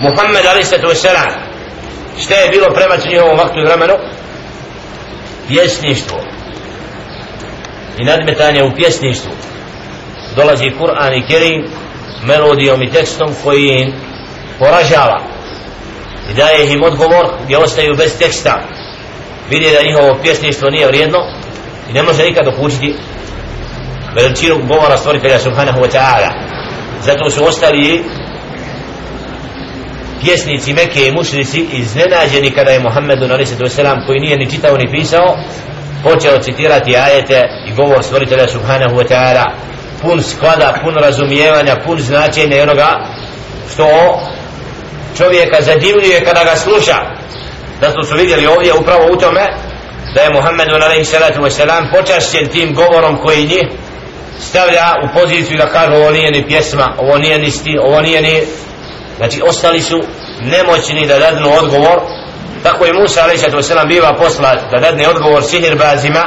Muhammed a.s. šta je bilo prema ovom vaktu i vremenu? Pjesništvo. I nadmetanje u pjesništvu. Dolazi Kur'an i Kerim melodijom i tekstom koji im poražava. I daje im odgovor gdje ostaju bez teksta. Vidi da njihovo pjesništvo nije vrijedno i ne može nikad dokučiti veličinu govora stvoritelja subhanahu wa ta'ala. Zato su ostali pjesnici Mekke i mušnici iznenađeni kada je Muhammedu a.s. koji nije ni čitao ni pisao počeo citirati ajete i govor stvoritelja subhanahu wa ta'ala pun sklada, pun razumijevanja, pun značenja i onoga što čovjeka zadivljuje kada ga sluša zato su vidjeli ovdje upravo u tome da je Muhammedu a.s. salatu počašćen tim govorom koji njih stavlja u poziciju da kaže ovo nije ni pjesma, ovo nije ni sti, ovo nije ni znači ostali su nemoćni da dadnu odgovor tako i Musa alaihi salatu wasalam biva poslat da dadne odgovor sihirbazima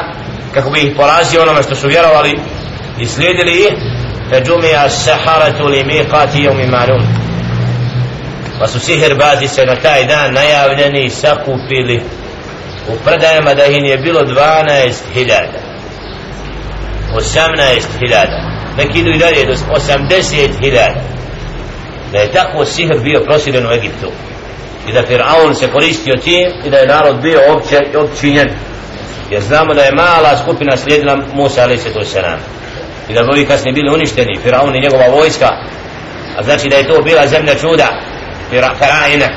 kako bi ih porazio onome što su vjerovali i slijedili ih فجمع السحرة لميقات يوم معلوم pa su sihirbazi se na taj dan najavljeni sakupili u predajama da ih je bilo 12.000 18.000 neki idu i dalje do 80.000 da je tako sihr bio prosiren u Egiptu. I da Fir'aun se koristio tim i da je narod bio opće, općinjen. Jer znamo da je mala skupina slijedila Musa ali se to se nam i da bi ovi kasnije bili uništeni Fir'aun i njegova vojska. A znači da je to bila zemlja čuda Fir'aina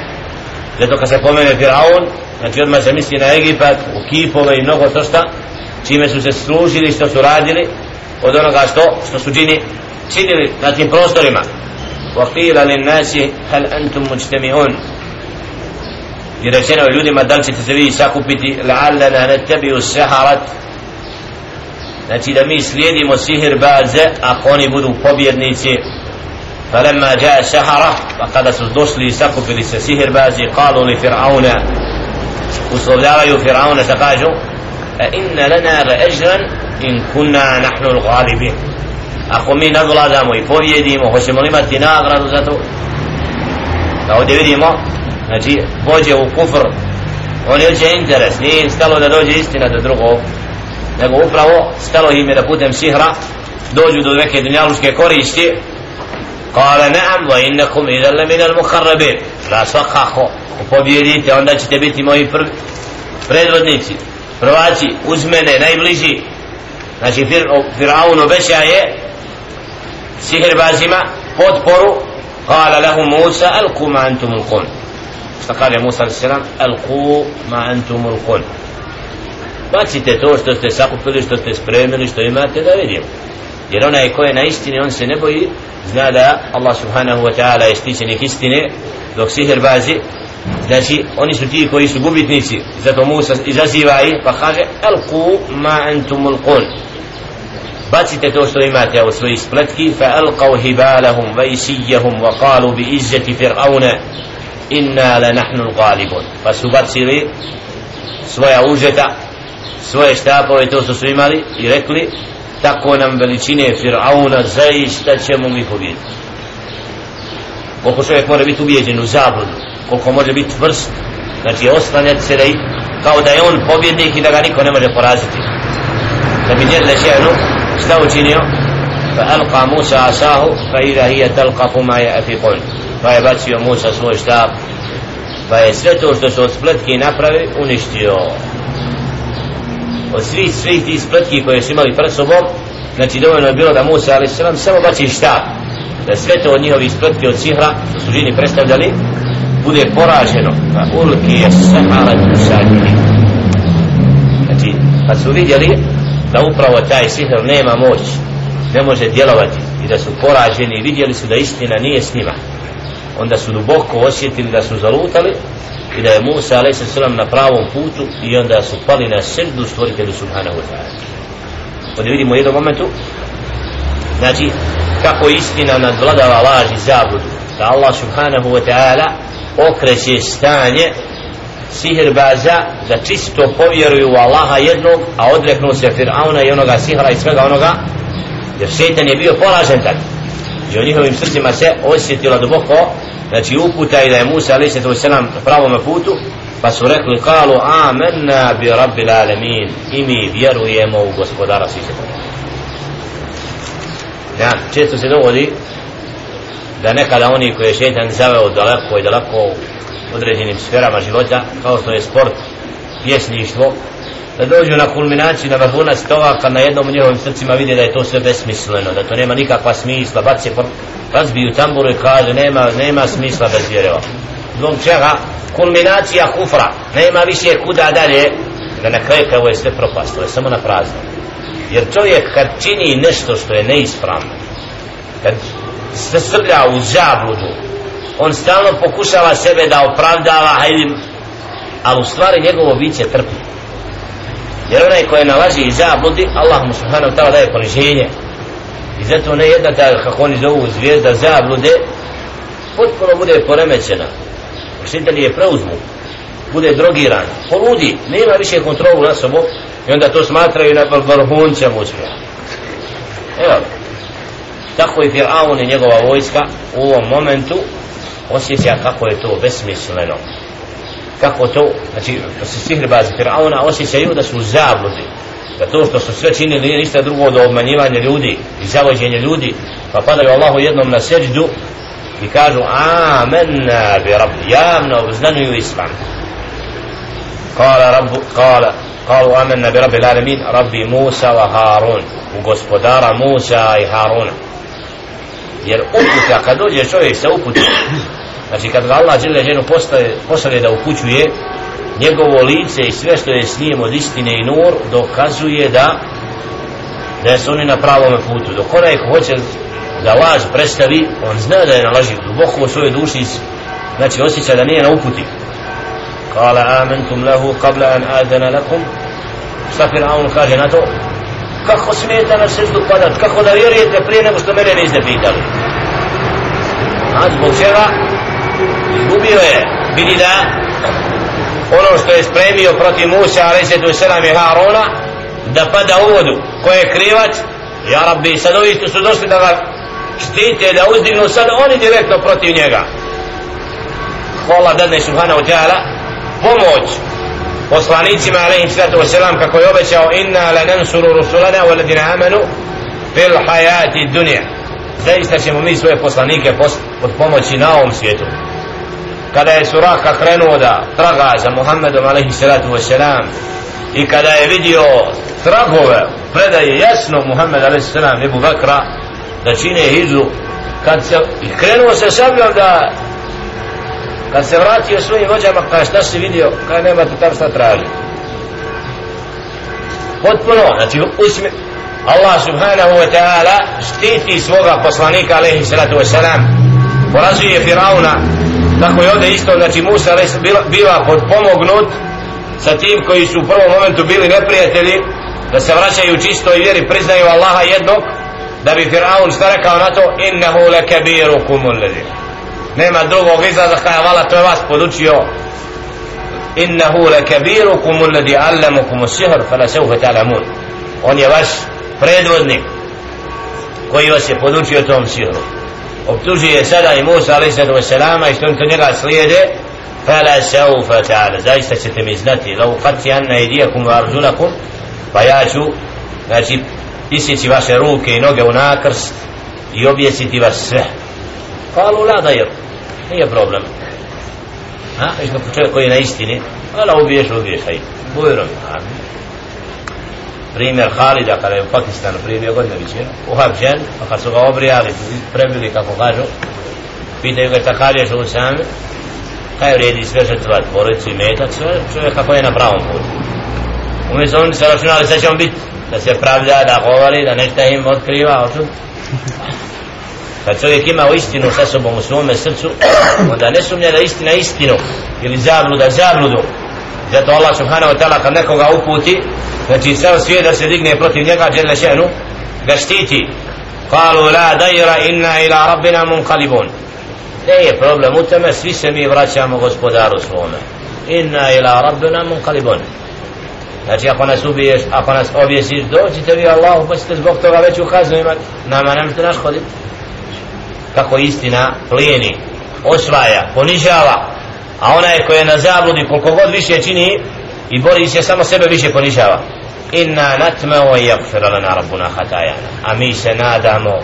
zato kad se pomene Fir'aun znači odmah se misli na Egipat u kipove i mnogo to šta čime su se služili što su radili od onoga što što su džini činili na tim prostorima. وقيل للناس هل أنتم مجتمعون؟ ćete se vi sakupiti la'allana nettabi'u saharat znači da mi slijedimo sihir baze ako oni budu pobjednici فلما جاء السحرة وقد سدوسلي سكفل سسيهر بازي قالوا لفرعون. وصلوا فرعون تقاجوا أئن لنا لأجرا إن كنا نحن الغالبين. ako mi nadvladamo i povijedimo, hoćemo li imati nagradu za to? Da ovdje vidimo, znači, pođe u kufr, oni hoće interes, nije im stalo da dođe istina do drugog, nego upravo stalo im je da putem sihra dođu do neke dunjaluške koristi, Kale naam wa innakum idha le minal mukharrabin Da svakako Pobjedite onda ćete biti moji prvi Predvodnici. Prvaci uz mene najbliži. Znači Fir'aun obeća je sihirbazima potporu قال له موسى ألقوا ما أنتم القون فقال موسى عليه السلام ألقوا ما أنتم القون bacite to što ste sakupili, što ste spremili, što imate da vidimo jer onaj ko je na istini on se ne boji zna da Allah subhanahu wa ta'ala je stičenik istine dok sihr bazi znači oni su ti koji su gubitnici zato Musa izaziva ih pa kaže alku ma antum ulqun bacite to što imate u svojih spletki fa alqaw hibalahum wa isijahum wa qalu bi izzati fir'auna inna la nahnu al-ghalibun pa su bacili svoja užeta svoje štapove to što su imali i rekli tako nam veličine Fir'auna zaista ćemo mi pobjediti koliko čovjek mora biti ubijeđen u zabludu koliko može biti tvrst znači oslanjati se da i, kao da je on pobjednik i da ga niko ne može poraziti. Da bi djel lešenu šta učinio? Fa alqa Musa asahu fa ida hija talqafu ma je pa je bacio Musa svoj štab pa je sve to što su od spletki napravi uništio. Od svih svih tih spletki koje su imali pred sobom znači dovoljno je bilo da Musa ali se samo baci štab da sve to od njihovih spletki od sihra što su žini predstavljali bude poraženo. Pa ulki je sahara tusadini znači pa su vidjeli da upravo taj sihr nema moć ne može djelovati. I da su poraženi i vidjeli su da istina nije s njima. Onda su duboko osjetili da su zalutali i da je Musa a.s. na pravom putu i onda su pali na srdu stvoritelju subhanahu wa ta'ala. Ovdje vidimo u jednom momentu znači kako istina nadvladava laž i zabudu da Allah subhanahu wa ta'ala okreće stanje sihirbaza da čisto povjeruju u Allaha jednog a odreknu se Fir'auna i onoga sihra i svega onoga jer šeitan je bio poražen tako i u njihovim srcima se osjetila duboko znači uputa i da je Musa alaih sallatu wasalam pravom putu pa su rekli kalu amenna bi rabbil alamin. I mi vjerujemo u gospodara svih ja, često se dogodi da nekada oni koji je šeitan zaveo daleko i daleko određenim sferama života kao što je sport, pjesništvo da dođu na kulminaciju na vrhunac toga kad na jednom njihovim srcima vide da je to sve besmisleno da to nema nikakva smisla baci razbiju tamburu i kaže nema, nema smisla bez vjereva zbog čega? Kulminacija kufra. Nema više kuda dalje da na kraju kao je sve propastilo je samo na prazno. Jer čovjek kad čini nešto što je neispravno kad se srlja u zabludu on stalno pokušava sebe da opravdava hajde ali u stvari njegovo biće trpi. Jer onaj koje nalazi i zabludi Allah mu subhanahu ta'ala daje poniženje. I zato ne jedna ta kako oni zovu zvijezda zablude potpuno bude poremećena. Učitelji je preuzmu bude drogiran poludi, nema više kontrolu na sobom i onda to smatraju na vrhuncem uspjeha. Evo tako i Fir'aun i njegova vojska u ovom momentu osjeća kako je to besmisleno. Kako to znači da se sihrbazi Fir'auna osjećaju da su zabludi. Da to što su sve činili nije ništa drugo do obmanjivanja ljudi i zavođenja ljudi pa padaju Allahu jednom na seđdu i kažu amenna bi rabbi javno obznanuju islam. Kala rabbu kala kalu amenna bi rabbi l'alamin rabbi Musa wa Harun u gospodara Musa i Haruna jer uputa kad dođe čovjek sa uputom znači kad ga Allah žele ženu postaje da upućuje njegovo lice i sve što je s njim od istine i nur dokazuje da da su oni na pravom putu. Dok onaj ko hoće da laž predstavi on zna da je na laži duboko u svojoj duši znači osjeća da nije na uputi. Kala amentum lahu qabla an adana lakum. Šta Fir'aun kaže na to? Kako smijete na seždu padat? Kako da vjerujete prije nego što mene niste pitali? A zbog čega? Izgubio je vidi da ono što je spremio protiv Musa a.s. selam i Harona da pada u vodu. Ko je krivac? Ja rabbi sad ovi su došli da ga štite da uzdignu sad oni direktno protiv njega. Hvala dadne subhanahu ta'ala pomoć poslanicima alaihim sallatu wasalam kako je obećao inna lanansuru rusulana waladina amanu fil hayati dunja zaista ćemo mi svoje poslanike pod pomoći na ovom svijetu. Kada je Suraka krenuo da traga za Muhammedom alaihi salatu wasalam i kada je vidio tragove predaje jasno Muhammed alaihi salam Ebu Bakra da čine hijzu kad se i krenuo se sabljom da kad se vratio svojim vođama kada šta si vidio? Kada nema tu tam šta traži potpuno znači usmi Allah subhanahu wa ta'ala štiti svoga poslanika alaihi salatu wasalam porazuje Firauna tako je ovdje isto znači Musa biva podpomognut sa tim koji su u prvom momentu bili neprijatelji da se vraćaju čisto i vjeri priznaju Allaha jednog da bi Firaun šta rekao na to? Innehu le kebiru nema drugog izraza kada vala to je vas podučio. Innehu le kebiru kumul lezi sihr fala seufe talamun on je vaš predvodnik koji vas je podučio tom sihru optužuje sada i Musa a.s. i što to njega slijede? Fala saufa ta'ala. Zaista ćete mi znati lau qati anna idijakum wa arzulakum pa ja ću znači isjeći vaše ruke i noge u nakrst i objesiti vas sve. Kalu la dajer nije problem. Ha, viš čovjek koji je na istini? Ala ubiješ, ubiješ, hajde. Bujrom, amin primjer Halida kada je u Pakistanu prije dvije godine više. Uhapšen pa kad su ga obrijali prebili kako kažu pitaju ga šta kažeš u sami kaj vredi sve žrtvat porodicu i metak sve čovjek kako je na pravom putu. Umjesto oni se računali sve će on biti da se pravda, da govori, da nešto im otkriva očut kad čovjek ima istinu sa sobom u svome srcu onda ne sumnja da istina istinu ili zabluda zabludu. Zato Allah subhanahu wa ta'ala kad nekoga uputi znači ceo svijet da se digne protiv njega dželle šenu ga štiti. Kalu la dajra inna ila rabbina munqalibun ne je problem u tome svi se mi vraćamo gospodaru svome. Inna ila rabbina munqalibun znači ako nas ubiješ ako nas objesiš dođite vi Allahu pa ćete zbog toga već u kaznu imati nama ne možete naškoditi. kako istina plijeni osvaja, ponižava a onaj koji je na zabludi koliko god više čini i bori se samo sebe više ponižava inna natme wa yakfira lana rabbuna khatayana. A mi se nadamo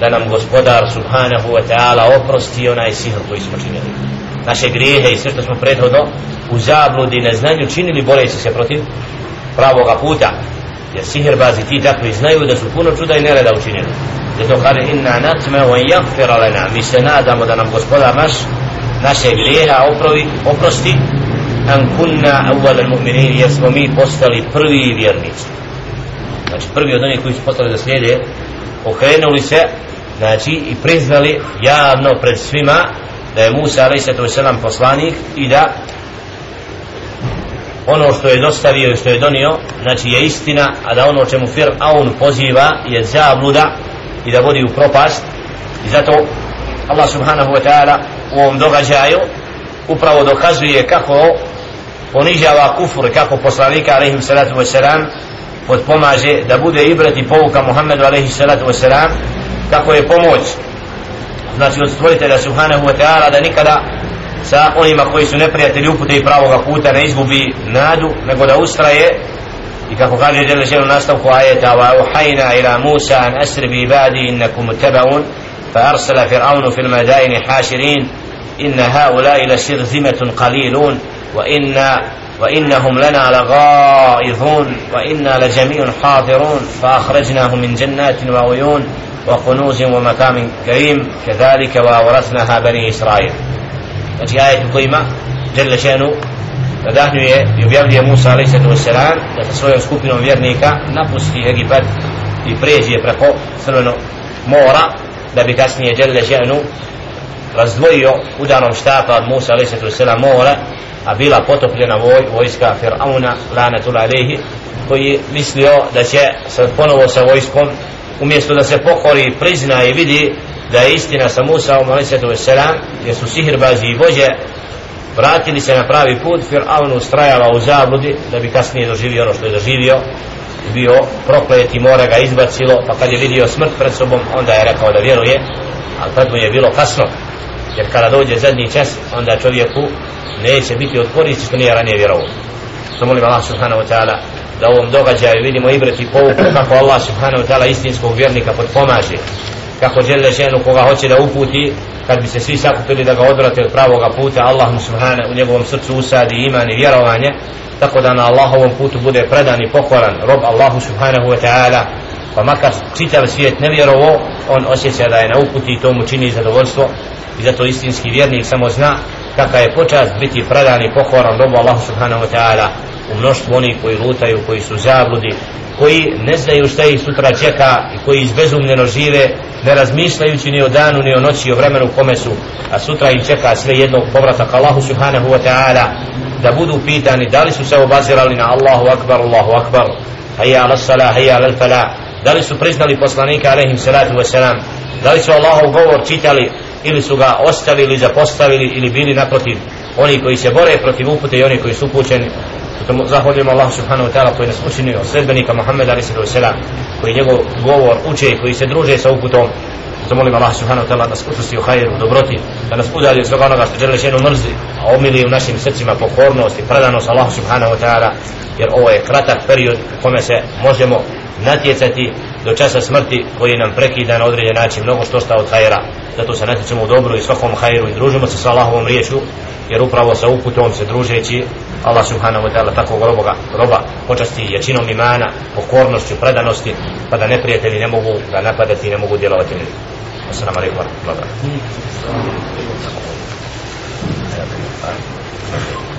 da nam gospodar subhanahu wa ta'ala oprosti onaj sihr koji smo činili. Naše grijehe i sve što smo prethodno u zabludi neznanju činili boreći se protiv pravoga puta. Jer sihrbazi ti takvi znaju da su puno čuda i nereda učinili. Zato kaže inna natme wa yaghfir lana. Mi se nadamo da nam gospodar naš naše grijeha oprovi oprosti an kunna awwal al-mu'minin jer smo mi postali prvi vjernici znači prvi od onih koji su postali da slijede okrenuli se znači i priznali javno pred svima da je Musa a.s. poslanik i da ono što je dostavio i što je donio znači je istina a da ono čemu Fir'aun poziva je zabluda i da vodi u propast i zato Allah subhanahu wa ta'ala u ovom događaju upravo dokazuje kako ponižava kufur kako poslanika alaihim salatu wasalam podpomaže da bude ibret i pouka Muhammedu alaihim salatu wasalam kako je pomoć znači od stvoritelja subhanahu wa ta'ala da nikada sa onima koji su neprijatelji upute i pravoga puta ne izgubi nadu nego da ustraje. I kako kaže Jelle Želu nastavku ajeta wa uhajna ila Musa an asri bi ibadi innakum tabaun fa arsala fir'aunu fil madaini haširin. إن هؤلاء لشرذمة قليلون وإن وإنهم لنا لغائظون وإنا لجميع حاضرون فأخرجناهم من جنات وعيون وقنوز ومكام كريم كذلك وأورثناها بني إسرائيل. التي آية قيمة جل شأنه فدهن يبيبلي موسى عليه الصلاة والسلام لتصوير سكوبنا ويرنيكا نقص في هجبات في بريجي بريقو سنونو مورا لبكاسني جل شأنه razdvojio udanom štapa od Musa alaih mora a bila potopljena voj, vojska Fir'auna lanatul alaihi koji mislio da će sad ponovo sa vojskom umjesto da se pokori prizna i vidi da je istina sa Musa u Malisetu jer su sihirbazi i vođe vratili se na pravi put Fir'aun ustrajava u zabludi da bi kasnije doživio ono što je doživio bio proklet i mora ga izbacilo pa kad je vidio smrt pred sobom onda je rekao da vjeruje ali tad mu je bilo kasno jer kada dođe zadnji čas onda čovjeku neće biti od koristi što nije ranije vjerovao. Što molim Allah subhanahu wa ta'ala da ovom događaju vidimo ibret i povuku kako Allah subhanahu wa ta'ala istinskog vjernika podpomaže kako žele ženu koga hoće da uputi kad bi se svi sakupili da ga odvrate od pravoga puta Allah mu subhanahu u njegovom srcu usadi iman i vjerovanje tako da na Allahovom putu bude predan i pokoran rob Allahu subhanahu wa ta'ala pa makar čitav svijet ne vjerovo on osjeća da je na uputi i to mu čini zadovoljstvo. I zato istinski vjernik samo zna kakva je počast biti predan i pokoran robu Allahu subhanahu wa ta'ala u mnoštvu oni koji lutaju, koji su zabludi, koji ne znaju šta ih sutra čeka i koji izbezumljeno žive, ne razmišljajući ni o danu, ni o noći, o vremenu kome su, a sutra im čeka sve jednog povratak Allahu subhanahu wa ta'ala, da budu pitani da li su se obazirali na Allahu akbar, Allahu akbar, hayya ala salah, hayya ala falah da li su priznali poslanika alaihim salatu wasalam da li su Allahov govor čitali ili su ga ostavili, zapostavili ili bili naprotiv oni koji se bore protiv upute i oni koji su upućeni? Zato zahvaljujemo Allah subhanahu wa ta'ala koji nas učinio sredbenika Muhammeda ali sallahu sallam koji njegov govor uče i koji se druže sa uputom. Zato molim Allah subhanahu wa ta'ala da nas učusti u hajru, u dobroti da nas udalji od svega onoga što žele šenu mrzi a omili u našim srcima pokornost i predanost Allah subhanahu wa ta'ala jer ovo je kratak period u kome se možemo natjecati do časa smrti koji nam prekida na određen način mnogo što sta od hajra zato se natječemo u dobru i svakom hajru i družimo se sa Allahovom riječu jer upravo sa uputom se družeći Allah subhanahu wa ta'ala takvog roboga, roba počasti jačinom imana, pokornošću, predanosti pa da neprijatelji ne mogu da napadati i ne mogu djelovati Assalamu alaikum wa rahmatullahi wa barakatuh